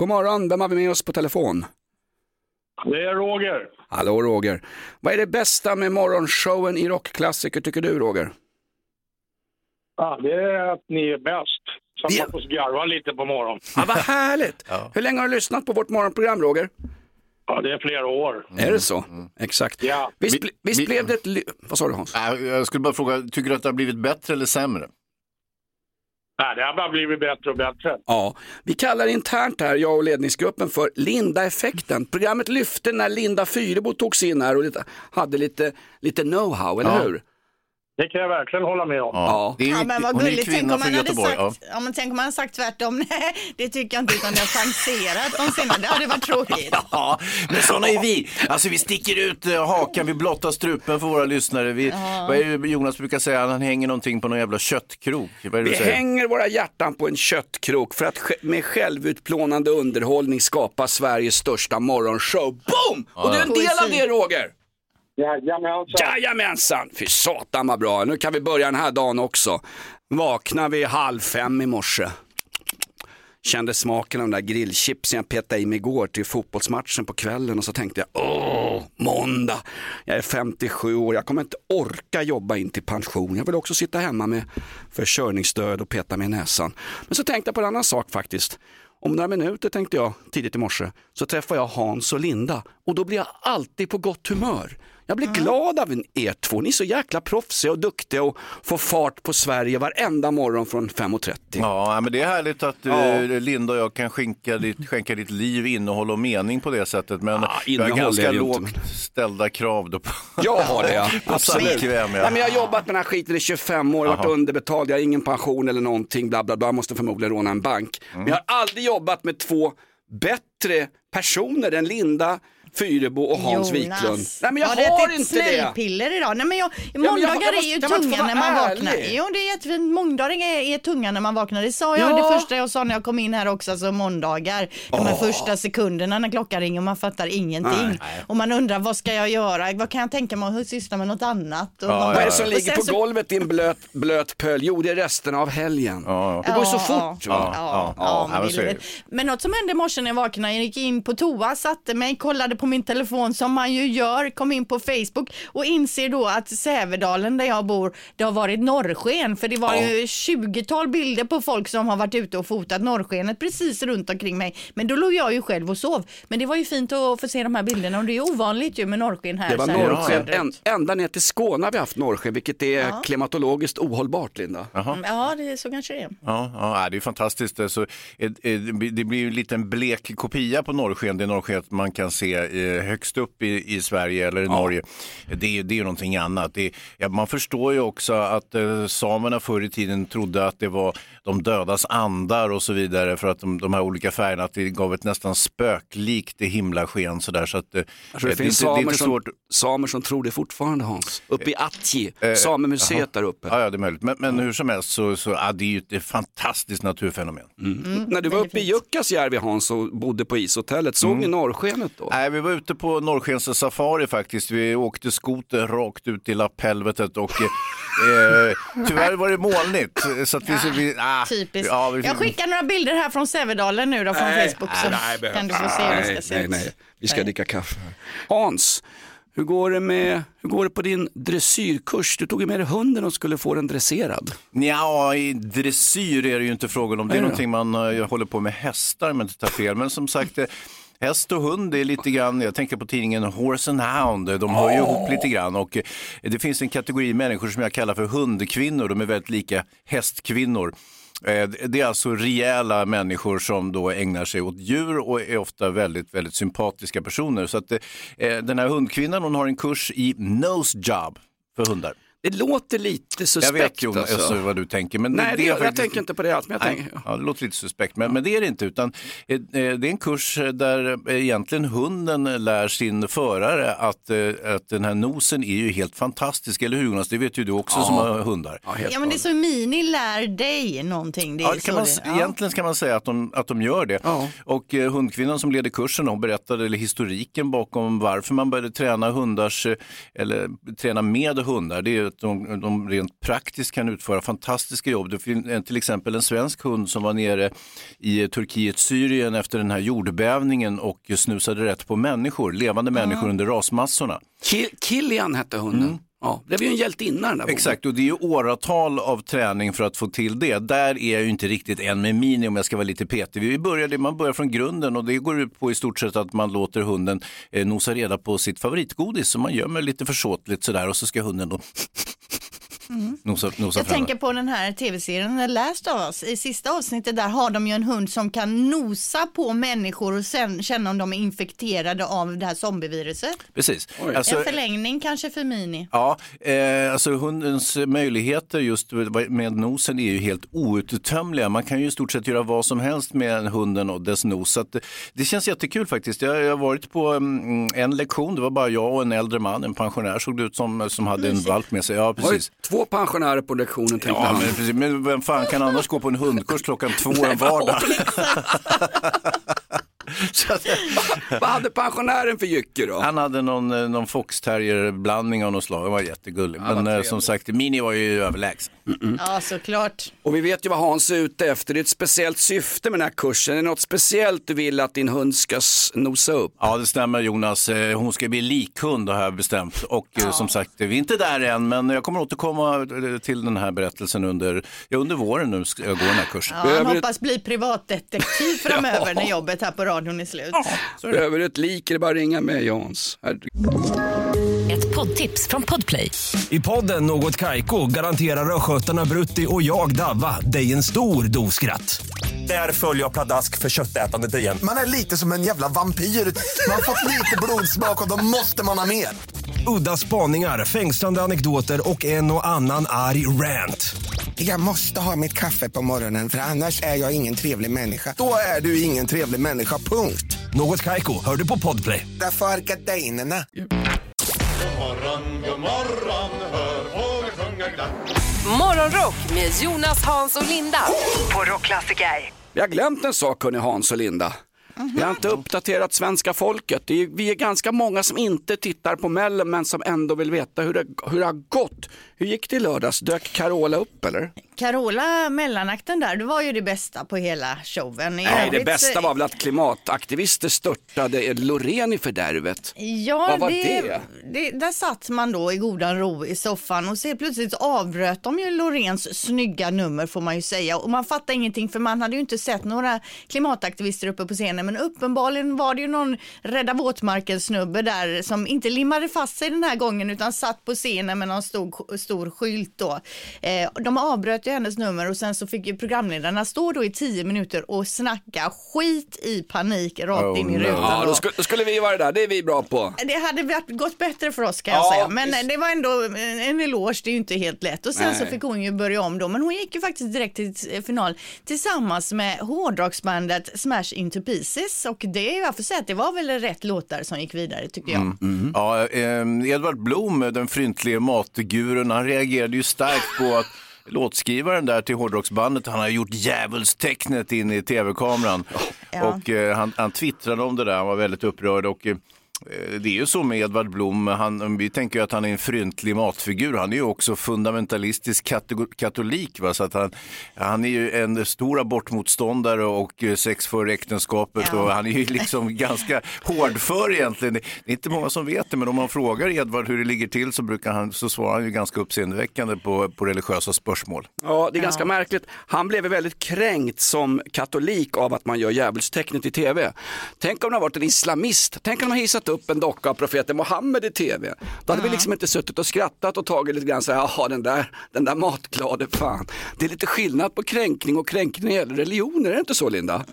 God morgon, vem har vi med oss på telefon? Det är Roger. Hallå Roger. Vad är det bästa med morgonshowen i rockklassiker tycker du Roger? Ja, det är att ni är bäst. Så att man får garva lite på morgonen. Ja, vad härligt! Hur länge har du lyssnat på vårt morgonprogram Roger? Ja, det är flera år. Är det så? Exakt. Ja. Visst, Vi- visst vi- blev det ett... Vad sa du Hans? Jag skulle bara fråga, tycker du att det har blivit bättre eller sämre? Nej, det har bara blivit bättre och bättre. Ja, vi kallar internt här, jag och ledningsgruppen, för Linda-effekten. Programmet lyfte när Linda Fyrebo togs in här och hade lite, lite know-how, eller Ja. hur? Det kan jag verkligen hålla med om. Ja. Det är Ja, men vad hon är gulligt. Tänk kvinna om, från man hade Göteborg. sagt, Ja. ja. men tänk om man hade sagt tvärtom. Nej, det tycker jag inte, utan det har chanserat de senare. Det hade varit tråkigt. Ja, men sådana är vi. Alltså vi sticker ut eh, hakan, vi blottar strupen för våra lyssnare. Vi, Vad är det Jonas brukar säga? Han hänger någonting på någon jävla köttkrok. Vad är det Vi du säger? hänger våra hjärtan på en köttkrok för att sj- med självutplånande underhållning skapa Sveriges största morgonshow. Boom! Och du är en del av det Roger! Jajamensan. Jajamensan! Fy satan vad bra. Nu kan vi börja den här dagen också. Vaknade vid halv fem i morse. Kände smaken av de där grillchipsen jag petade i mig igår till fotbollsmatchen på kvällen och så tänkte jag, åh, måndag. Jag är 57 år, jag kommer inte orka jobba in till pension. Jag vill också sitta hemma med försörjningsstöd och peta mig i näsan. Men så tänkte jag på en annan sak faktiskt. Om några minuter tänkte jag tidigt i morse så träffar jag Hans och Linda och då blir jag alltid på gott humör. Jag blir glad av er två, ni är så jäkla proffsiga och duktiga och får fart på Sverige varenda morgon från 5.30. Ja, men det är härligt att eh, Ja. Linda och jag kan skänka ditt, skänka ditt liv innehåll och mening på det sättet. Men Ja, vi har ganska lågt inte, ställda krav då på, Jag har det ja, absolut. samkväm. Nej, Ja. men jag har jobbat med den här skiten i 25 år, varit Jaha. underbetald, jag har ingen pension eller någonting, bla bla bla, måste förmodligen råna en bank. Men jag har aldrig jobbat med två bättre personer än Linda Fyrebo och Hans Wiklund. Nej men jag har du har ätit inte det. snällpiller idag? Nej men jag, men jag- måndagar jag måste- är ju tunga när man ärlig. vaknar. Jo det är jättefint, måndagar är, är tunga när man vaknar. Det sa jag Ja. det första jag sa när jag kom in här också, alltså måndagar. De här första sekunderna när klockan ringer och man fattar ingenting. Nej. Och man undrar vad ska jag göra? Vad kan jag tänka mig att syssla med något annat? Och ja, Vad är det som ligger på så- golvet i en blöt, blöt pöl? Jo, det är resterna av helgen. Ja, Det går ju så Ja, fort. Ja, ja, ja, ja, ja, men något som hände i morse när jag vaknade, jag gick in på toa, satte mig, kollade på min telefon som man ju gör, kom in på Facebook och inser då att Sävedalen där jag bor, det har varit norrsken. För det var Ja. ju 20-tal bilder på folk som har varit ute och fotat norrskenet precis runt omkring mig. Men då låg jag ju själv och sov. Men det var ju fint att få se de här bilderna och det är ovanligt ju med norrsken här. Det var norrsken, en, ända ner till Skåne har vi haft norrsken, vilket är klimatologiskt ohållbart, Linda. Ja, det, så kanske det är. Ja, ja, det är fantastiskt. Eh, eh, det blir ju en liten blek kopia på norrsken, det norrsken man kan se eh, högst upp i, i Sverige eller i Norge. Det, är- det är ju någonting annat. Det, ja, man förstår ju också att eh, samerna förr i tiden trodde att det var de dödas andar och så vidare för att de, de här olika färgerna, att det gav ett nästan spöklikt himlasken sådär. Så att, eh, Jag tror det, det, är finns det är samer, som, svårt. samer som tror det fortfarande Hans. Uppe i Atji, Eh, samemuseet där uppe. Ja, ja, det är möjligt. Men, men hur som helst så, så ja, det är ju ett, ett fantastiskt naturfenomen. När du var uppe i Jukkasjärvi Hans och bodde på ishotellet, såg Mm. ni norrskenet då? Nej, vi var ute på Norrskens safari faktiskt. Vi åkte skoter rakt ut i lapphelvetet och eh, tyvärr var det molnigt. Så att vi, vi, ah, Typiskt. Ja, vi, Jag skickar några bilder här från Sävedalen nu då från Facebook så kan du få se hur det ska nej, se nej, ut. nej. Vi ska dricka kaffe. Hans, hur går, det med, hur går det på din dressyrkurs? Du tog ju med dig hunden och skulle få den dresserad. Ja, i dressyr är det ju inte frågan om. Det är Nej då. någonting man eh, håller på med hästar om jag inte tar fel. Men som sagt, eh, häst och hund är lite grann, jag tänker på tidningen Horse and Hound, de hör ju ihop lite grann. Och eh, det finns en kategori människor som jag kallar för hundkvinnor, de är väldigt lika hästkvinnor. Eh, Det är alltså rejäla människor som då ägnar sig åt djur och är ofta väldigt, väldigt sympatiska personer. Så att eh, den här hundkvinnan hon har en kurs i nose job för hundar. Det låter lite suspekt Jag vet Jonas alltså. vad du tänker. Men Nej, det, är jag faktiskt- tänker inte på det alls. Men jag Nej, tänker, ja, det låter lite suspekt, men, men det är det inte. Utan, eh, eh, det är en kurs där egentligen hunden lär sin förare att, eh, att den här nosen är ju helt fantastisk. Eller hur Jonas? Det vet ju du också som har hundar. ja, helt Ja men det är så Mini lär dig någonting. Det är Ja, det kan man, det, ja. Egentligen kan man säga att de, att de gör det. Ja. Och eh, hundkvinnan som leder kursen hon berättade eller historiken bakom varför man började träna hundars, eh, eller träna med hundar. Det är att de, de rent praktiskt kan utföra fantastiska jobb. Det finns en- till exempel en svensk hund som var nere i Turkiet, Syrien efter den här jordbävningen och snusade rätt på människor, levande människor under rasmassorna. Ki- Kilian hette hunden. Ja, det blev ju en hjältinna den där. Exakt, och det är ju åratal av träning för att få till det. Där är jag ju inte riktigt en med mini om jag ska vara lite petig. Vi började, man börjar från grunden och det går ut på i stort sett att man låter hunden eh, nosa reda på sitt favoritgodis som man gömmer lite försåtligt sådär och så ska hunden då nosa, nosa Jag tänker på den här tv-serien The Last of Us. I sista avsnittet där har de ju en hund som kan nosa på människor och sen känna om de är infekterade av det här zombieviruset. Precis. Alltså, en förlängning kanske för Mini. Ja, eh, alltså hundens möjligheter just med nosen är ju helt outtömliga. Man kan ju i stort sett göra vad som helst med hunden och dess nos. Så att det, känns jättekul faktiskt. Jag, jag har varit på mm, en lektion, det var bara jag och en äldre man, en pensionär såg det ut som, som hade en valp med sig. Ja, Oj, precis. två pensionärer på lektionen tänkte Ja, han. men, precis. men vem fan kan annars gå på en hundkurs klockan två en vardag? Så att, Vad hade pensionären för jycke då? han hade någon, eh, någon foxterrier-blandning av något slag, det var jättegullig. Men vad eh, som sagt, Mini var ju överlägsen. Ja, såklart. Och vi vet ju vad Hans är ute efter. Det är ett speciellt syfte med den här kursen. Är det något speciellt du vill att din hund ska nosa upp? Ja, det stämmer Jonas. Eh, Hon ska bli likhund har jag bestämt. Och eh, som sagt, vi är inte där än, men jag kommer återkomma till den här berättelsen under, ja, under våren nu ska jag gå den här kursen. Ja, han hoppas bli privatdetektiv framöver när jobbet här på radion är slut. Behöver du ett lik är det bara att ringa mig. Herregud. Ett poddtips från Podplay. I podden Något Kaiko garanterar östgötarna Brutti och jag, Davva, dig en stor dos skratt. Där följer jag pladask för köttätandet igen. Man är lite som en jävla vampyr. Man har fått lite blodsmak och då måste man ha mer. Udda spaningar, fängslande anekdoter och en och annan arg rant. Jag måste ha mitt kaffe på morgonen för annars är jag ingen trevlig människa. Då är du ingen trevlig människa, punkt. Något Kaiko, hör du på Podplay. Därför är gardinerna. Morgonrock med Jonas, Hans och Linda på Rockklassiker. Vi har glömt en sak hörni Hans och Linda. Vi har inte uppdaterat svenska folket. Det är, vi är ganska många som inte tittar på Mellon men som ändå vill veta hur det, hur det har gått. Hur gick det i lördags? Dök Carola upp eller? Carola, mellanakten där, det var ju det bästa på hela showen. I Nej, det bästa var väl att klimataktivister störtade Loreen i fördärvet. Ja, Vad var det, det? det? Där satt man då i godan ro i soffan och så plötsligt avbröt de ju Lorens snygga nummer får man ju säga och man fattar ingenting för man hade ju inte sett några klimataktivister uppe på scenen men uppenbarligen var det ju någon Rädda våtmarken snubbe där som inte limmade fast sig den här gången utan satt på scenen med någon stor, stor skylt då. Eh, de avbröt ju hennes nummer och sen så fick ju programledarna stå då i tio minuter och snacka skit i panik rakt Oh, in i rutan. Ja, då. då skulle, då skulle vi vara där, det är vi bra på. Det hade varit, gått bättre för oss kan jag Ja, säga. Men visst. det var ändå en eloge, det är ju inte helt lätt. Och sen Nej. så fick hon ju börja om då. Men hon gick ju faktiskt direkt till final tillsammans med hårdrocksbandet Smash Into Pieces. Och det, jag får säga att det var väl rätt låtar som gick vidare tycker jag. Mm. Ja, eh, Edvard Blom, den fryntlige matgurun, han reagerade ju starkt på att låtskrivaren där till hårdrocksbandet, han har gjort djävulstecknet in i tv-kameran. Ja. Och eh, han, han twittrade om det där, han var väldigt upprörd. Och, eh, det är ju så med Edvard Blom, han, vi tänker ju att han är en fryntlig matfigur. Han är ju också fundamentalistisk katolik. Va? Så att han, han är ju en stor abortmotståndare och eh, sex före äktenskapet. Ja. Och han är ju liksom ganska hårdför egentligen. Det är inte många som vet det, men om man frågar Edvard hur det ligger till så, brukar han, så svarar han ju ganska uppseendeväckande på, på religiösa spörsmål. Ja, det är ganska märkligt. Han blev väldigt kränkt som katolik av att man gör djävulstecknet i tv. Tänk om det har varit en islamist, tänk om de har hissat upp en docka av profeten Mohammed i tv. Då hade vi liksom inte suttit och skrattat och tagit lite grann så här, jaha den där, den där matglade fan. Det är lite skillnad på kränkning och kränkning när det gäller religioner, är det inte så Linda?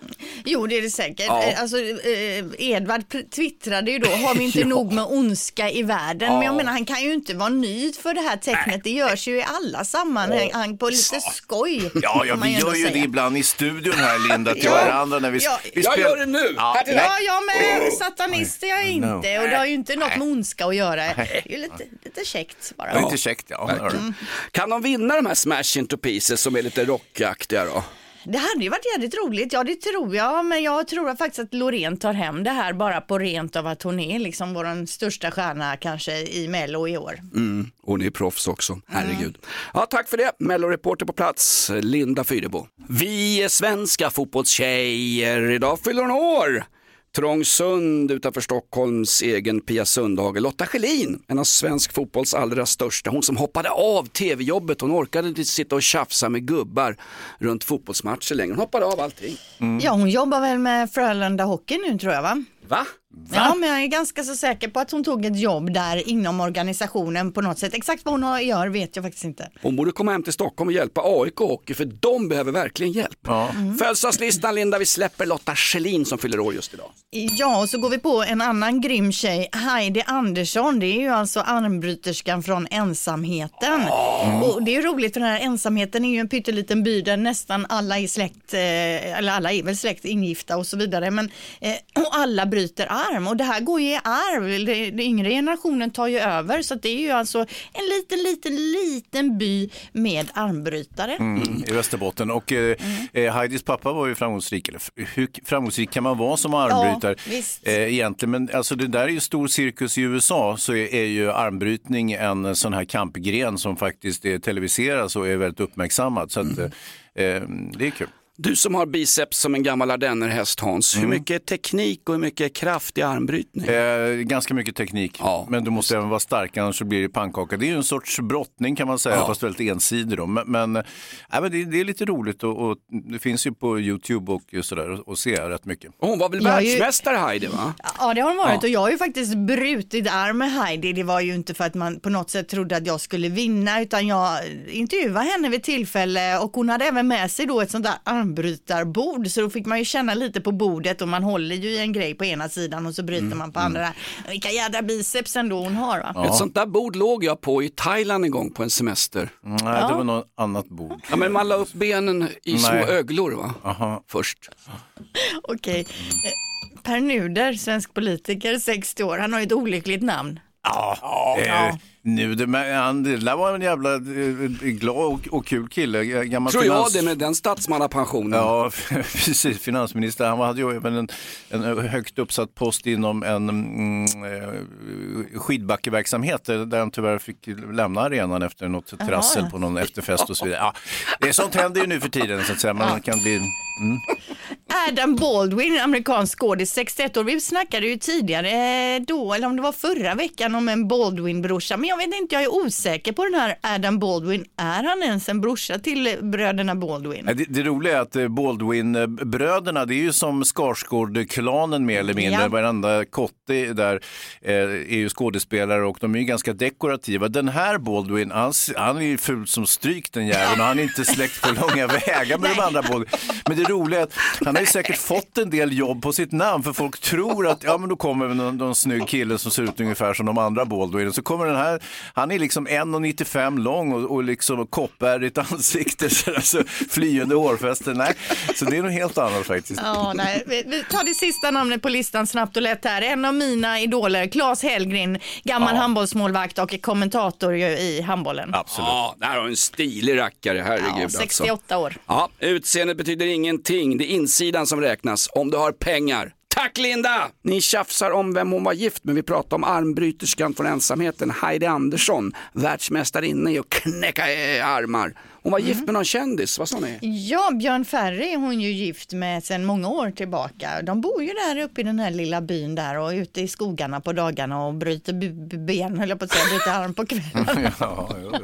Jo det är det säkert. Ja. Eh, Alltså, eh, Edvard twittrade ju då, har vi inte Ja. nog med ondska i världen? Men jag Ja. menar han kan ju inte vara nöjd för det här tecknet. Det görs ju i alla sammanhang på lite skoj. Ja, ja vi gör ju det säga. ibland i studion här Linda till Ja. varandra när vi, Ja. vi Jag spelar- gör det nu! Ja, Här till. Ja, jag med. Satanist är jag No. Inte och det har ju inte något med ondska att göra. Det är ju lite, lite käckt bara. Är lite käckt ja. Verkligen. Kan de vinna de här smash into pieces som är lite rockaktiga då? Det hade ju varit jävligt roligt, ja det tror jag, men jag tror faktiskt att Loreen tar hem det här bara på rent av att hon är liksom vår största stjärna kanske i Mello i år. Mm, och ni är proffs också, herregud. Ja, tack för det, Melloreporter på plats, Linda Fyrebo. Vi är svenska fotbollstjejer, idag fyller hon år. Trångsund utanför Stockholms egen Pia Sundhage. Lotta Schelin, en av svensk fotbolls allra största. Hon som hoppade av tv-jobbet. Hon orkade inte sitta och tjafsa med gubbar runt fotbollsmatcher längre. Hon hoppade av allting. Mm. Ja, hon jobbar väl med Frölunda Hockey nu tror jag va? Va? Ja, men jag är ganska så säker på att hon tog ett jobb där inom organisationen på något sätt. Exakt vad hon gör vet jag faktiskt inte. Hon borde komma hem till Stockholm och hjälpa AIK Hockey för de behöver verkligen hjälp. Ja. Födelsedagslistan Linda, vi släpper Lotta Schelin som fyller år just idag. Ja, och så går vi på en annan grym tjej, Heidi Andersson. Det är ju alltså armbryterskan från ensamheten. Och det är ju roligt för den här ensamheten är ju en pytteliten by där nästan alla är släkt, eh, eller alla är väl släkt ingifta och så vidare. Men, eh, och alla bryter arm och det här går ju i arv. Den yngre generationen tar ju över så att det är ju alltså en liten, liten, liten by med armbrytare. Mm, I Västerbotten och eh, eh, Heidis pappa var ju framgångsrik. Eller, hur framgångsrik kan man vara som armbrytare? Ja, visst. eh, egentligen, men alltså det där är ju stor cirkus i USA så är, är ju armbrytning en sån här kampgren som faktiskt är televiseras och är väldigt uppmärksammad. Så att, eh, eh, det är kul. Du som har biceps som en gammal ardennerhäst Hans, hur mycket teknik och hur mycket kraft i armbrytning? Eh, ganska mycket teknik, Ja. men du måste även vara stark annars så blir det pannkaka. Det är ju en sorts brottning kan man säga, Ja. fast väldigt ensidig. Då. Men, men, eh, men det, det är lite roligt och, och det finns ju på YouTube och sådär att se rätt mycket. Och hon var väl Jag är ju- världsmästare Heidi va? Ja det har hon varit Ja. och jag har ju faktiskt brutit arm med Heidi. Det var ju inte för att man på något sätt trodde att jag skulle vinna utan jag intervjuade henne vid tillfälle och hon hade även med sig då ett sånt där armbrytarbord så då fick man ju känna lite på bordet och man håller ju i en grej på ena sidan och så bryter Mm, man på andra. Vilka jädra biceps ändå hon har va? Ett sånt där bord låg jag på i Thailand en gång på en semester. Nej, det var något annat bord. Ja, men man la upp benen i små Nej. öglor va? Aha. Först. Okej. Eh, Per Nuder, svensk politiker, 60 år, han har ju ett olyckligt namn. Ja, eh, nu, det, men han, det där var en jävla eh, glad och, och kul kille. Gammal Tror jag finans- det med den statsmannapensionen. Ja, precis. Finansminister. Han hade ju även en, en högt uppsatt post inom en mm, eh, skidbackeverksamhet där där han tyvärr fick lämna arenan efter något trassel på någon efterfest och så vidare. Ja, det är sånt händer ju nu för tiden så att säga. Man kan bli... Mm. Adam Baldwin, amerikansk skådis, 61 år. Vi snackade ju tidigare eh, då, eller om det var förra veckan, om en Baldwin-brorsa. Men jag vet inte, jag är osäker på den här Adam Baldwin. Är han ens en brorsa till bröderna Baldwin? Det, det roliga är att eh, Baldwin-bröderna, det är ju som Skarsgård-klanen mer eller mindre. Ja. Varenda kotte där eh, är ju skådespelare och de är ju ganska dekorativa. Den här Baldwin, han, han är ju ful som stryk den jäveln och han är inte släkt på långa vägar med de andra Baldwin. Men det roliga är att han har ju säkert fått en del jobb på sitt namn för folk tror att ja men då kommer någon, någon snygg kille som ser ut ungefär som de andra Baldwin. Så kommer den här, han är liksom 1,95 lång och, och liksom koppärrigt ansikte, så alltså, flyende hårfästen. Nej, så det är nog helt annat faktiskt. Ja, nej. Vi, vi tar det sista namnet på listan snabbt och lätt här. En av mina idoler, Claes Hellgren, gammal handbollsmålvakt och kommentator i handbollen. Absolut. Ja, det här har en stilig rackare, herregud Ja, alltså. 68 år. Ja, utseendet betyder ingenting, det är insidan som räknas, om du har pengar. Tack Linda! Ni tjafsar om vem hon var gift med, vi pratar om armbryterskan från ensamheten, Heidi Andersson, världsmästarinna i att knäcka eh, armar. Hon var gift med någon kändis, vad sa ni? Ja, Björn Ferry är hon ju gift med sedan många år tillbaka. De bor ju där uppe i den här lilla byn där och ute i skogarna på dagarna och bryter ben, höll jag på att säga, bryter arm på kvällen. Ja, ja, ja.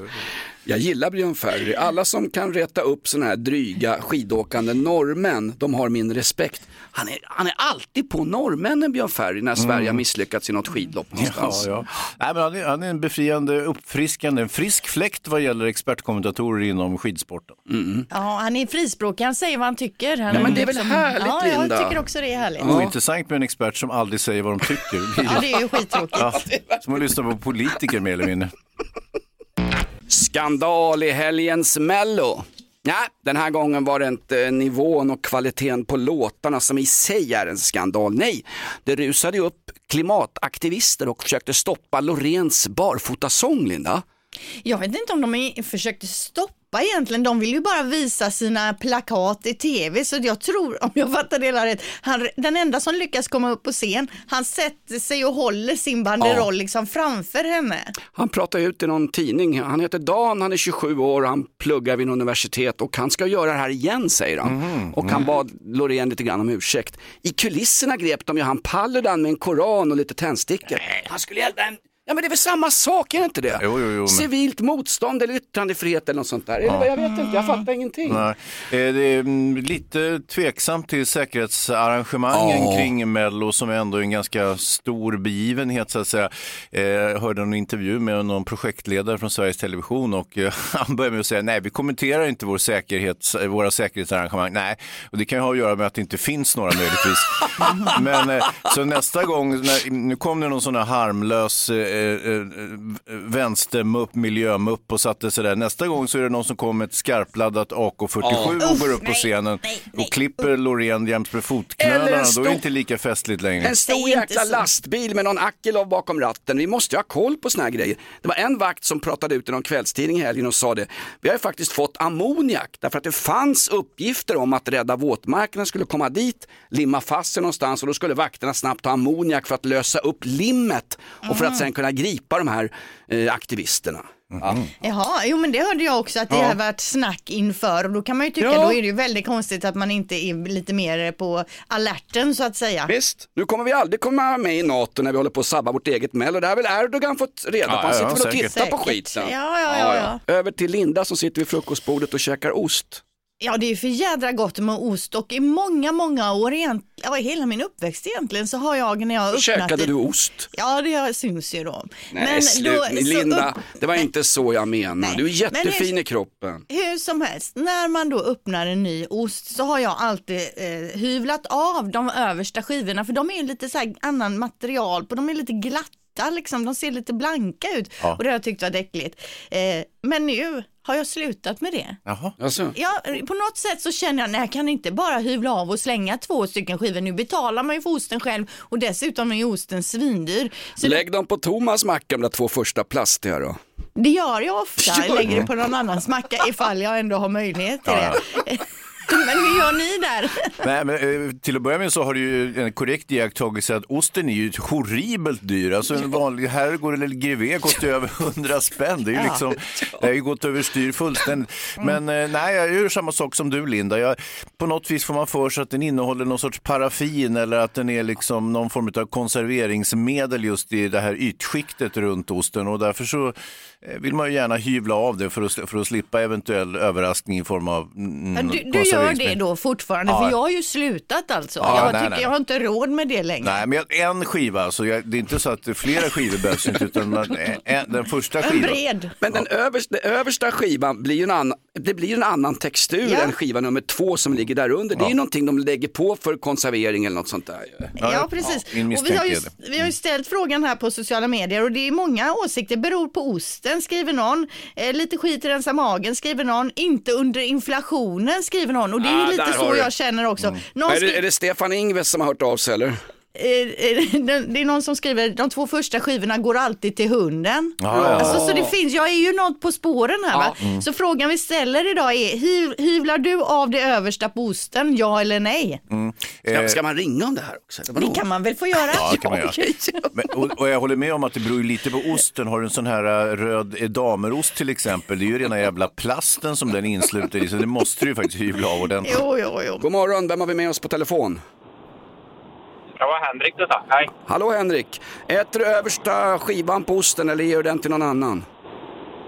Jag gillar Björn Ferry. Alla som kan reta upp sådana här dryga skidåkande norrmän, de har min respekt. Han är, han är alltid på norrmännen Björn Ferry när Sverige har misslyckats i något skidlopp Mm. Ja, någonstans. ja. Nej, men han, är, han är en befriande, uppfriskande, en frisk fläkt vad gäller expertkommentatorer inom skidsporten. Ja, han är frispråkig, han säger vad han tycker. Han Ja, men det är väl liksom- härligt, Ja, jag Linda? tycker också det är härligt. Ointressant med en expert som aldrig säger vad de tycker. Ja, det är ju skittråkigt. Ja, som att lyssna på politiker mer eller mindre. Skandal i helgens Mello. Nej, den här gången var det inte nivån och kvaliteten på låtarna som i sig är en skandal. Nej, det rusade upp klimataktivister och försökte stoppa Lorens barfotasång, Linda. Jag vet inte om de försökte stoppa egentligen, de vill ju bara visa sina plakat i tv så jag tror, om jag fattar det hela rätt, han, den enda som lyckas komma upp på scen, han sätter sig och håller sin banderoll liksom framför henne. Han pratar ut i någon tidning, han heter Dan, han är 27 år, han pluggar vid en universitet och han ska göra det här igen säger han. Och han bad Loreen lite grann om ursäkt. I kulisserna grep de ju han Paludan med en koran och lite tändstickor. Han skulle hjälpa en Ja men det är väl samma sak, är det inte det? Jo, jo, jo, men- Civilt motstånd eller yttrandefrihet eller något sånt där. Eller, Jag vet inte, jag fattar ingenting. Nej. Eh, Det är mm, lite tveksamt till säkerhetsarrangemangen Ja. kring Mello som är ändå en ganska stor begivenhet så att säga. Eh, Jag hörde en intervju med någon projektledare från Sveriges Television och eh, han började med att säga nej vi kommenterar inte vår säkerhets, eh, våra säkerhetsarrangemang. Nej, och det kan ju ha att göra med att det inte finns några möjligtvis. Men eh, så nästa gång, nu kom det någon sån här harmlös eh, eh, vänstermupp, miljömupp och satte sig där. Nästa gång så är det någon som kommer med ett skarpladdat AK47 och går upp på scenen och klipper Loreen jäms med fotknölarna. Då är det inte lika festligt längre. En stor jäkla lastbil med någon Akilov bakom ratten. Vi måste ju ha koll på såna här grejer. Det var en vakt som pratade ut i någon kvällstidning i helgen och sa det. Vi har ju faktiskt fått ammoniak därför att det fanns uppgifter om att Rädda våtmarkerna skulle komma dit, limma fast sig någonstans och då skulle vakterna snabbt ha ammoniak för att lösa upp limmet och för att sen kunna gripa de här eh, aktivisterna. Ja. Jaha, jo men det hörde jag också att det har varit snack inför och då kan man ju tycka Ja. då är det ju väldigt konstigt att man inte är lite mer på alerten så att säga. Visst, nu kommer vi aldrig komma med i NATO när vi håller på att sabba vårt eget Mello. Det har väl Erdogan fått reda på. Ja, Han sitter ja, väl och tittar på skiten. Ja, ja, ja, ja. Över till Linda som sitter vid frukostbordet och käkar ost. Ja, det är för jädra gott med ost och i många, många år, egent- ja, hela min uppväxt egentligen så har jag när jag öppnat Käkade du ost? Ja, det syns ju då. Nej, slut. så Linda, upp- det var inte så jag menade. Nej. Du är jättefin Men i kroppen. Hur som helst, när man då öppnar en ny ost så har jag alltid eh, hyvlat av de översta skivorna för de är ju lite så här annan material på, de är lite glatta liksom, de ser lite blanka ut och det har jag tyckt var äckligt. Eh, men nu har jag slutat med det. Jaha. Alltså, Ja, på något sätt så känner jag, nej jag kan inte bara hyvla av och slänga två stycken skivor. Nu betalar man ju för osten själv och dessutom är ju osten svindyr. Så lägg dem på Thomas macka, de där två första plastiga då. det gör jag ofta, jag lägger det på någon annans macka ifall jag ändå har möjlighet till det. Men hur gör ni där? Nej, men, eh, till att börja med så har du ju en korrekt iakttagelse att osten är ju horribelt dyr. Alltså en vanlig herrgård eller grevé kostar över 100 spänn. Det, är ju liksom, det har ju gått överstyr fullständigt. Men eh, nej, jag gör samma sak som du Linda. Jag, på något vis får man för sig att den innehåller någon sorts paraffin eller att den är liksom någon form av konserveringsmedel just i det här ytskiktet runt osten och därför så vill man ju gärna hyvla av det för att, för att slippa eventuell överraskning i form av mm, Du, du gör det då fortfarande, Ja. för jag har ju slutat alltså. Ja, jag nej, tycker nej. jag har inte råd med det längre. Nej, men jag- en skiva, alltså, jag, det är inte så att flera skivor behövs inte, utan man, en, den första En skivan. bred. Men den översta, den översta skivan blir ju en annan, det blir en annan textur Ja. än skiva nummer två som ligger där under. Det är ju någonting de lägger på för konservering eller något sånt där. Ja, precis. och vi, har ju, vi har ju ställt frågan här på sociala medier och det är många åsikter. Beror på osten, skriver någon. Eh, lite skit rensa magen, skriver någon. Inte under inflationen, skriver någon. Och det är Ah, lite så jag känner också. Någon Är det, är det Stefan Ingves som har hört av sig eller? Eh, eh, det det är någon som skriver, de två första skivorna går alltid till hunden. Ja, ja. Alltså, så det finns, jag är ju något på spåren här va. Mm. Så frågan vi ställer idag är, hyv, hyvlar du av det översta på osten, ja eller nej? Ska, ska man ringa om det här också? vadå? Det kan man väl få göra? Ja, det kan man göra. Men, och, och jag håller med om att det beror lite på osten. Har du en sån här röd eh, damerost till exempel, det är ju rena jävla plasten som den är insluten i, så det måste du ju faktiskt hyvla av ordentligt. Jo, jo, jo. God morgon, vem har vi med oss på telefon? Det var Henrik det sa. Hej. Hallå Henrik, äter du översta skivan på osten eller ger du den till någon annan?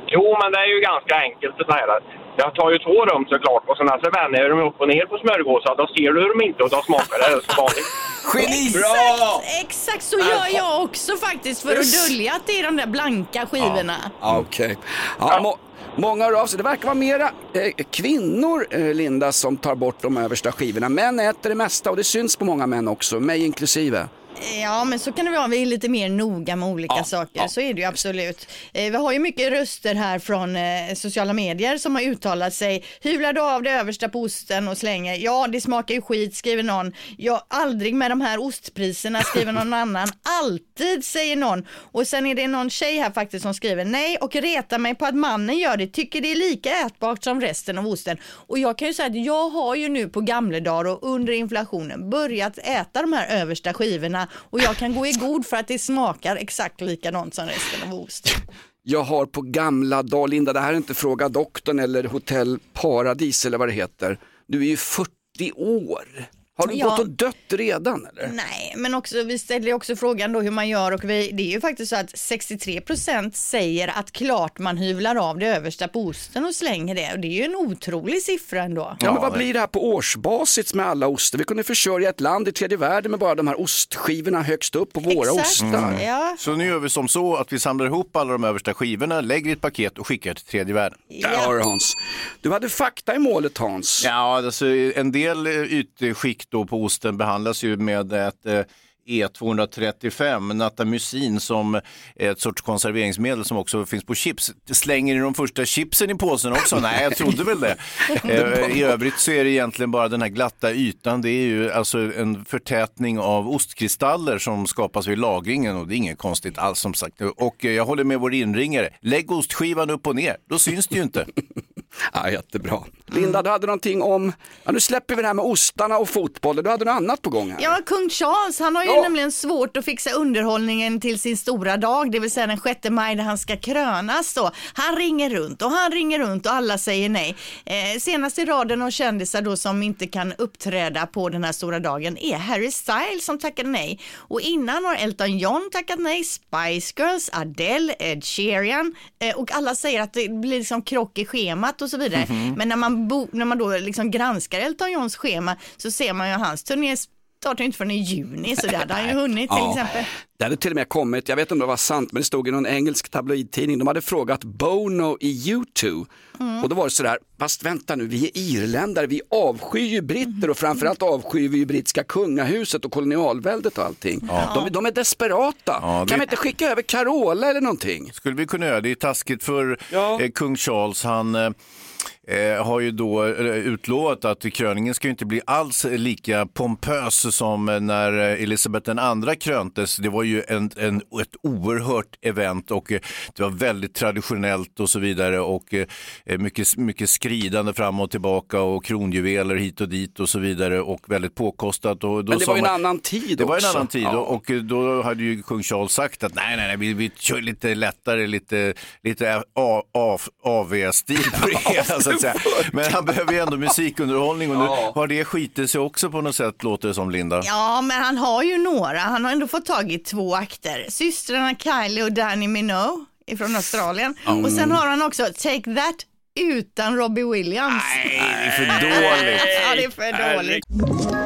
Jo, men det är ju ganska enkelt det här. Jag tar ju två rum såklart och sen så vänder jag dem upp och ner på smörgåsar. Då ser du dem inte och då smakar det som vanligt. Geni! Exakt, exakt så gör jag också faktiskt för att dölja att det är de där blanka skivorna. Ja, Okej. Ja, må, många hör av sig. Det verkar vara mera eh, kvinnor, eh, Linda, som tar bort de översta skivorna. Män äter det mesta och det syns på många män också, mig inklusive. Ja, men så kan det vara. Vi är lite mer noga med olika Ja, saker. ja. Så är det ju absolut. Eh, vi har ju mycket röster här från eh, sociala medier som har uttalat sig. Hyvlar du av det översta på osten och slänger? Ja, det smakar ju skit, skriver någon. Ja, aldrig med de här ostpriserna, skriver någon annan. Alltid, säger någon. Och sen är det någon tjej här faktiskt som skriver nej och retar mig på att mannen gör det. Tycker det är lika ätbart som resten av osten. Och jag kan ju säga att jag har ju nu på gamla dagar och under inflationen börjat äta de här översta skivorna och jag kan gå i god för att det smakar exakt likadant som resten av osten. Jag har på gamla dag, Linda, det här är inte Fråga doktorn eller Hotell Paradis eller vad det heter. Du är ju 40 år. Har du Ja. gått och dött redan eller? Nej, men också, vi ställer också frågan då hur man gör och vi, det är ju faktiskt så att 63% säger att klart man hyvlar av det översta på osten och slänger det. Och det är ju en otrolig siffra ändå. Ja, men vad blir det här på årsbasis med alla oster? Vi kunde försörja ett land i tredje världen med bara de här ostskivorna högst upp på våra Exakt. ostar. Ja, Så nu gör vi som så att vi samlar ihop alla de översta skivorna, lägger i ett paket och skickar till tredje världen. Där har du Hans. Du hade fakta i målet Hans. Ja, alltså, en del eh, ytskikt då på osten behandlas ju med ett eh, E235, natamycin, som ett sorts konserveringsmedel som också finns på chips. Slänger ni de första chipsen i påsen också? Nej, jag trodde väl det. Eh, I övrigt så är det egentligen bara den här glatta ytan. Det är ju alltså en förtätning av ostkristaller som skapas vid lagringen och det är inget konstigt alls som sagt. Och eh, jag håller med vår inringare. Lägg ostskivan upp och ner, då syns det ju inte. Ja, jättebra. Linda, du hade någonting om, ja, nu släpper vi det här med ostarna och fotboll. Du hade något annat på gång här. Ja, kung Charles, han har ju Ja. nämligen svårt att fixa underhållningen till sin stora dag, det vill säga den 6 maj när han ska krönas då. Han ringer runt och han ringer runt och alla säger nej. Eh, senast i raden av kändisar då som inte kan uppträda på den här stora dagen är Harry Styles som tackade nej. Och innan har Elton John tackat nej, Spice Girls, Adele, Ed Sheeran eh, och alla säger att det blir liksom krock i schemat och så vidare. Men när man, bo, när man då liksom granskar Elton Johns schema så ser man ju hans turné startar ju inte förrän i juni så det hade han ju hunnit till Ja. exempel. Det hade till och med kommit, jag vet inte om det var sant, men det stod i någon engelsk tabloidtidning, de hade frågat Bono i U2 Mm. och då var det sådär, fast vänta nu, vi är irländare, vi avskyr ju britter och framförallt avskyr vi ju brittiska kungahuset och kolonialväldet och allting. De, de är desperata, Ja, kan vi inte skicka över Carola eller någonting? skulle vi kunna göra. Det är taskigt för Ja. eh, kung Charles. Han eh, eh, har ju då eh, utlovat att kröningen ska inte bli alls lika pompös som när eh, Elisabeth II kröntes. Det var ju en, en, ett oerhört event och det var väldigt traditionellt och så vidare och mycket, mycket skridande fram och tillbaka och kronjuveler hit och dit och så vidare och väldigt påkostat. Och Men det var ju en annan tid det var en också. annan tid Ja. och då hade ju kung Charles sagt att nej, nej, nej, vi, vi kör lite lättare, lite, lite av, av, AV-stil på det hela att säga. Men han behöver ju ändå musikunderhållning och nu har det skitit sig också på något sätt, låter det som Linda. Ja, men han har ju några. Han har ändå fått tag i två akter. Systrarna Kylie och Danny Minogue ifrån Australien. Och sen har han också Take That utan Robbie Williams. Nej, det är för dåligt. Ja, det är för dåligt.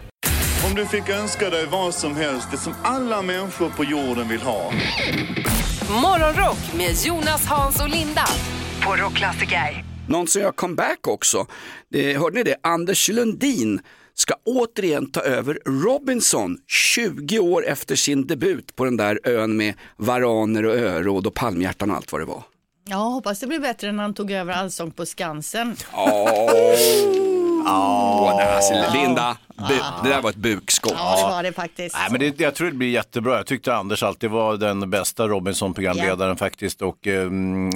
Om du fick önska dig vad som helst, det som alla människor på jorden vill ha. Morgonrock med Jonas, Hans och Linda på Rockklassiker. Någon som gör comeback också. Det, hörde ni det? Anders Lundin ska återigen ta över Robinson 20 år efter sin debut på den där ön med varaner och öråd och palmhjärtan och allt vad det var. Ja, hoppas det blir bättre än när han tog över Allsång på Skansen. Åh, nej, alltså, Linda, bu, det där var ett bukskott. Ja, det var det faktiskt. Nej, men det, jag tror det blir jättebra. Jag tyckte Anders alltid var den bästa Robinson-programledaren faktiskt. Och eh,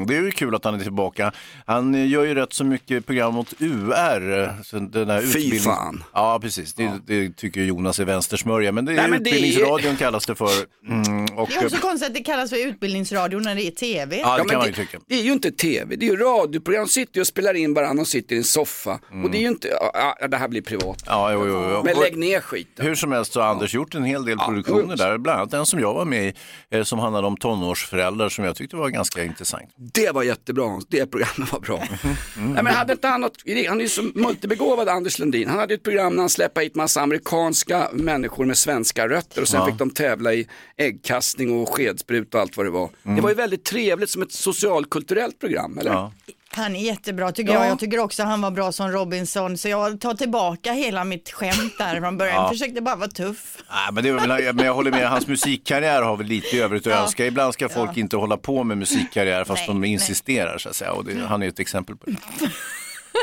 det är ju kul att han är tillbaka. Han gör ju rätt så mycket program mot UR. Så den där Fy utbildnings- fan. Ja, precis. Det, det tycker Jonas är vänstersmörja. Men det är Nej, men det är- Utbildningsradion kallas det för. Mm, och, Det är också konstigt att det kallas för utbildningsradio när det är tv. Ja, det men kan man ju det, tycka. det är ju inte tv, det är ju radioprogram. sitter ju och spelar in varandra och sitter i en soffa. Och det är ju inte, ja, ja, det här blir privat. Ja, jo, jo, jo. Men Och- lägg ner skiten. Hur som helst så har Anders gjort en hel del produktioner där, bland annat en som jag var med i, eh, som handlade om tonårsföräldrar som jag tyckte var ganska intressant. Det var jättebra Hans, det programmet var bra. Mm. Nej, men hade inte han något, han är ju så multibegåvad Anders Lundin. Han hade ett program när han släppte hit massa amerikanska människor med svenska rötter och sen Ja. fick de tävla i äggkastning och skedsprut och allt vad det var. Mm. Det var ju väldigt trevligt som ett socialkulturellt program, eller? Ja. Han är jättebra tycker Ja. jag. Jag tycker också han var bra som Robinson. Så jag tar tillbaka hela mitt skämt där från början. Ja. Försökte bara vara tuff. Nej, men, det men jag håller med, hans musikkarriär har väl lite i övrigt att Ja. önska. Ibland ska folk inte hålla på med musikkarriär fast Nej, de nej. insisterar så att säga. Och det, han är ett exempel på det.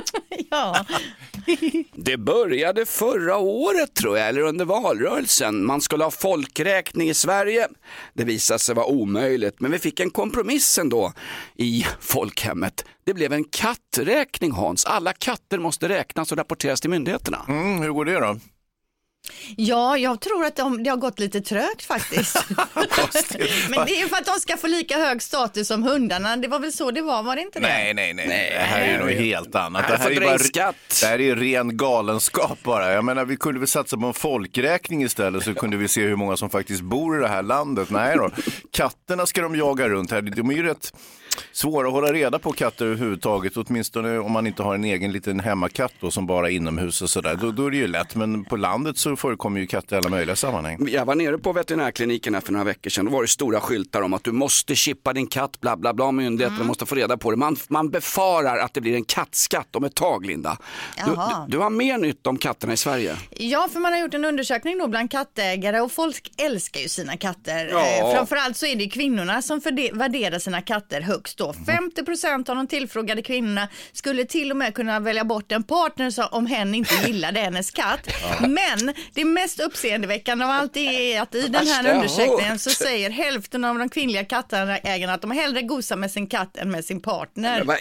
Ja. Det började förra året tror jag, eller under valrörelsen. Man skulle ha folkräkning i Sverige. Det visade sig vara omöjligt, men vi fick en kompromiss ändå i folkhemmet. Det blev en katträkning Hans. Alla katter måste räknas och rapporteras till myndigheterna. Mm, hur går det då? Ja, jag tror att de, det har gått lite trögt faktiskt. Men det är för att de ska få lika hög status som hundarna. Det var väl så det var, var det inte det? Nej, nej, nej. Det här är ju något helt annat. Nej, Det här, är bara, det här är ren galenskap bara. Jag menar, vi kunde väl satsa på en folkräkning istället så kunde vi se hur många som faktiskt bor i det här landet. Nej då, katterna ska de jaga runt här. De är ju rätt svåra att hålla reda på katter överhuvudtaget. Åtminstone om man inte har en egen liten hemmakatt då, som bara är inomhus och sådär. Då, då är det ju lätt. Men på landet så förekommer ju katter i alla möjliga sammanhang. Jag var nere på veterinärkliniken här för några veckor sedan. Då var det stora skyltar om att du måste chippa din katt, bla bla bla, myndigheterna måste få reda på det. Man, man befarar att det blir en kattskatt om ett tag, Linda. Du, du, har mer nytt om katterna i Sverige. Ja, för man har gjort en undersökning då bland kattägare och folk älskar ju sina katter. Ja. Eh, framförallt så är det kvinnorna som värderar sina katter högst då. 50% av de tillfrågade kvinnorna skulle till och med kunna välja bort en partner om hen inte gillade hennes katt. Men det mest uppseendeväckande av allt är att i den här undersökningen så säger hälften av de kvinnliga kattägarna att de hellre gosar med sin katt än med sin partner. Men.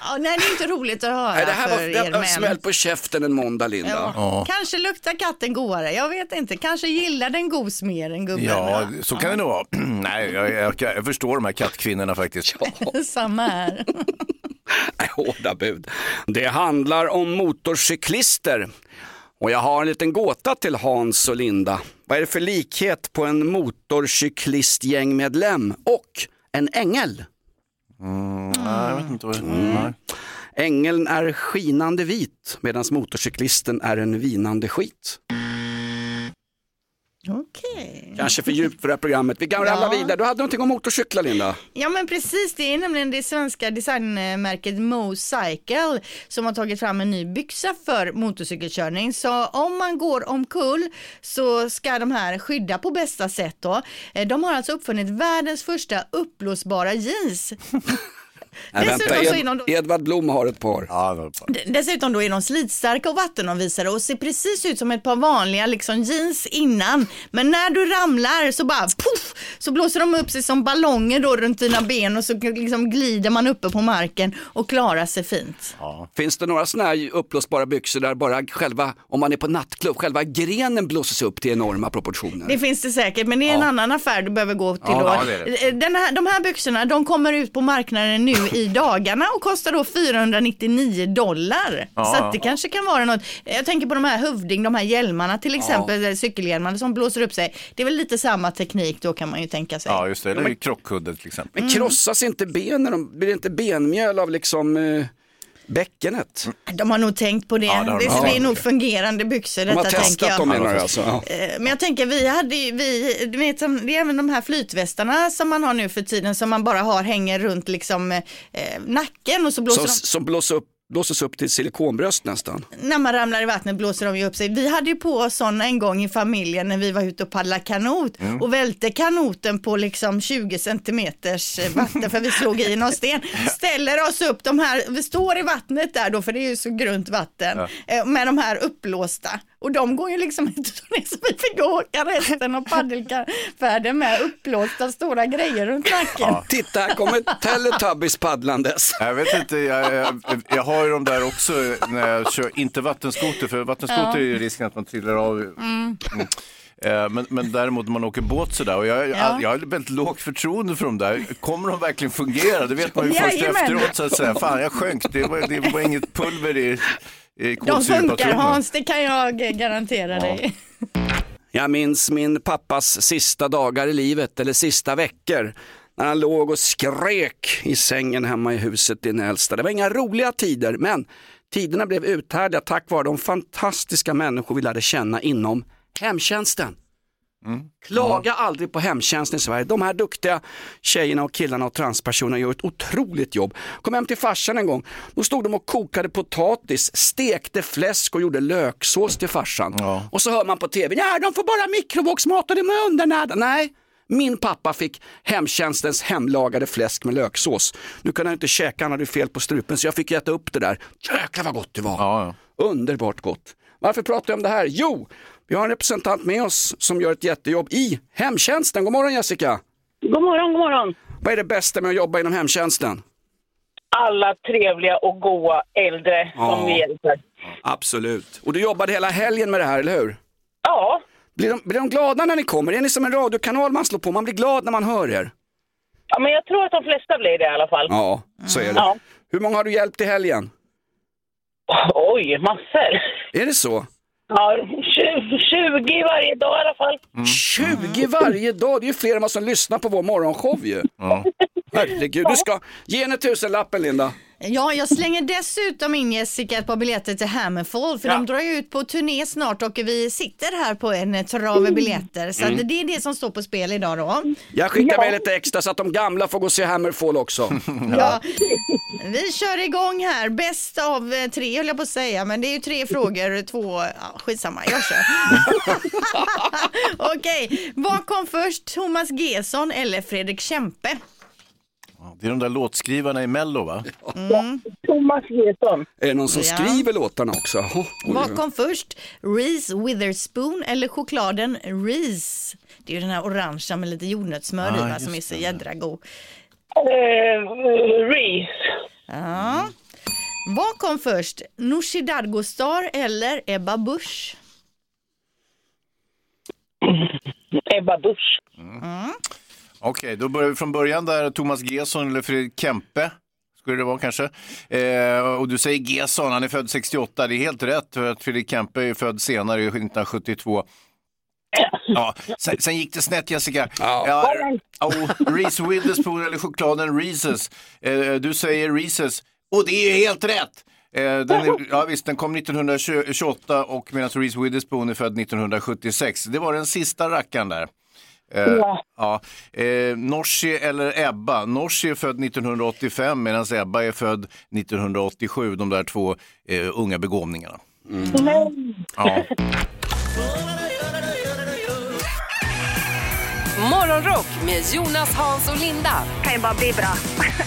Ja, nej, det är inte roligt att höra Nej, det här för var er det var män. smäll på käften en måndag, Linda. Ja. Kanske luktar katten godare, jag vet inte. Kanske gillar den gos mer än gubben. Ja, så kan det nog vara. Nej, jag, jag, jag förstår de här kattkvinnorna faktiskt. Samma här. Nej, Hårda bud. Det handlar om motorcyklister. Och jag har en liten gåta till Hans och Linda. Vad är det för likhet på en motorcyklistgängmedlem och en ängel? Mm, nej, jag vet inte vad nej. Ängeln är skinande vit medan motorcyklisten är en vinande skit. Okej. Kanske för djupt för det här programmet. Vi kan ramla Ja. vidare. Du hade någonting om motorcyklar Linda. Ja men precis, det är nämligen det svenska designmärket Mocycle som har tagit fram en ny byxa för motorcykelkörning. Så om man går omkull så ska de här skydda på bästa sätt då. Eh, De har alltså uppfunnit världens första uppblåsbara jeans. Nej, vänta, så är de Edvard Blom har ett par. Ja, Dessutom då är de slitstarka och vattenavvisare och ser precis ut som ett par vanliga liksom jeans innan. Men när du ramlar så bara puff, så blåser de upp sig som ballonger då runt dina ben och så liksom glider man uppe på marken och klarar sig fint. Finns det några sådana här uppblåsbara byxor där bara själva, om man är på nattklubb, själva grenen blåses upp till enorma proportioner? Det finns det säkert, men det är en annan affär du behöver gå till Ja, då. ja, det det. Den här, de här byxorna, de kommer ut på marknaden nu i dagarna och kostar då 499 dollar. Ja, så att ja. det kanske kan vara något. Jag tänker på de här hövding, de här hjälmarna till exempel, ja. cykelhjälmarna som blåser upp sig. Det är väl lite samma teknik då kan man ju tänka sig. Ja, just det. Eller krockkudde till exempel. Men krossas inte benen? De- Blir det inte benmjöl av liksom eh, bäckenet. De har nog tänkt på det. Ja, det det Ja. blir nog fungerande byxor De har detta tänker testat jag. dem menar du alltså? Ja. Eh, Men jag tänker, vi hade vi, du vet, det är även de här flytvästarna som man har nu för tiden som man bara har hänger runt liksom eh, nacken och så blåser Som, de, som blåses, upp, blåses upp till silikonbröst nästan. när man ramlar i vattnet blåser de ju upp sig. Vi hade ju på oss sådana en gång i familjen när vi var ute och paddlade kanot Mm. och välte kanoten på liksom 20 centimeters eh, vatten för vi slog i någon sten. Ställer oss upp de här, vi står i vattnet där då för det är ju så grunt vatten eh, med de här uppblåsta och de går ju liksom inte så ner så vi fick åka resten av paddelfärden med uppblåsta stora grejer runt nacken. Titta, här kommer Teletubbies paddlandes. Jag vet inte, jag, jag, jag har ju de där också när jag kör, inte vattenskoter, för vattenskoter Ja. är ju risken att man trillar av. Mm. Eh, Men, men däremot när man åker båt sådär, och jag, Ja. jag har väldigt lågt förtroende för de där. Kommer de verkligen fungera? Det vet man ju först Jajamän. efteråt så att säga. Fan, jag sjönk, det var, det var inget pulver i De funkar. Hans, det kan jag garantera dig. Jag minns min pappas sista dagar i livet, eller sista veckor, när han låg och skrek i sängen hemma i huset i Nälsta. Det var inga roliga tider, men tiderna blev uthärdliga tack vare de fantastiska människor vi lärde känna inom hemtjänsten. Klaga aldrig på hemtjänsten i Sverige. De här duktiga tjejerna och killarna och transpersonerna gör ett otroligt jobb. Kom hem till farsan en gång, då stod de och kokade potatis, stekte fläsk och gjorde löksås till farsan. Och så hör man på tv, ja de får bara mikrovågsmat och de är undernärda. Nej, min pappa fick hemtjänstens hemlagade fläsk med löksås. Nu kunde han inte käka, han hade fel på strupen så jag fick äta upp det där. Jäklar vad gott det var. Underbart gott. Varför pratar jag om det här? Jo, vi har en representant med oss som gör ett jättejobb i hemtjänsten. God morgon Jessica! God morgon, god morgon. Vad är det bästa med att jobba inom hemtjänsten? Alla trevliga och goa äldre Ja. som vi hjälper. Absolut. Och du jobbade hela helgen med det här, eller hur? Ja. Blir de, blir de glada när ni kommer? Är ni som en radiokanal man slår på? Man blir glad när man hör er. ja, men jag tror att de flesta blir det i alla fall. Ja, så är det. Ja. Hur många har du hjälpt i helgen? Oj, massor. Är det så? Ja, 20, 20 varje dag i alla fall. 20 varje dag, det är ju fler än vad som lyssnar på vår morgonshow ju. Herregud, du ska ge henne tusenlappen Linda. Ja, jag slänger dessutom in Jessica ett par biljetter till Hammerfall för de drar ju ut på turné snart och vi sitter här på en trave biljetter. Så Mm. det är det som står på spel idag då. Jag skickar med lite extra så att de gamla får gå och se Hammerfall också. Ja. Vi kör igång här, bäst av eh, tre höll jag på att säga, men det är ju tre frågor, två, ja, skitsamma, jag kör. Okej, vad kom först, Thomas Gesson eller Fredrik Kempe? Det är de där låtskrivarna i Mello va? Mm. Thomas Gesson. Är det någon som Ja. skriver låtarna också? Oj, Vad kom först, Reese Witherspoon eller chokladen Reese? Det är ju den här orangea med lite jordnötssmör i Ah, va, som är just så jädra god. Uh, Reese. Ja. Vad kom först, Nooshi Dadgostar eller Ebba Busch? Ebba Busch. Okej, då börjar vi från början där. Thomas Gesson eller Fredrik Kempe. Skulle det vara kanske. Eh, och du säger Gesson, han är född 68. Det är helt rätt för att Fredrik Kempe är född senare, 1972. Ja, sen, sen gick det snett Jessica. Ja. Ja, och Reese Witherspoon eller chokladen Reeses. Eh, du säger Reeses och det är helt rätt. Eh, den, är, ja, visst, den kom 1928 och medan Reese Witherspoon är född 1976. Det var den sista rackaren där. Eh, Ja. ja. Eh, Norsi eller Ebba. Norsi är född 1985 medan Ebba är född 1987. De där två eh, unga begåvningarna. Ja. Morgonrock med Jonas, Hans och Linda. Kan ju bara bli bra.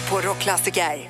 På Rockklassiker.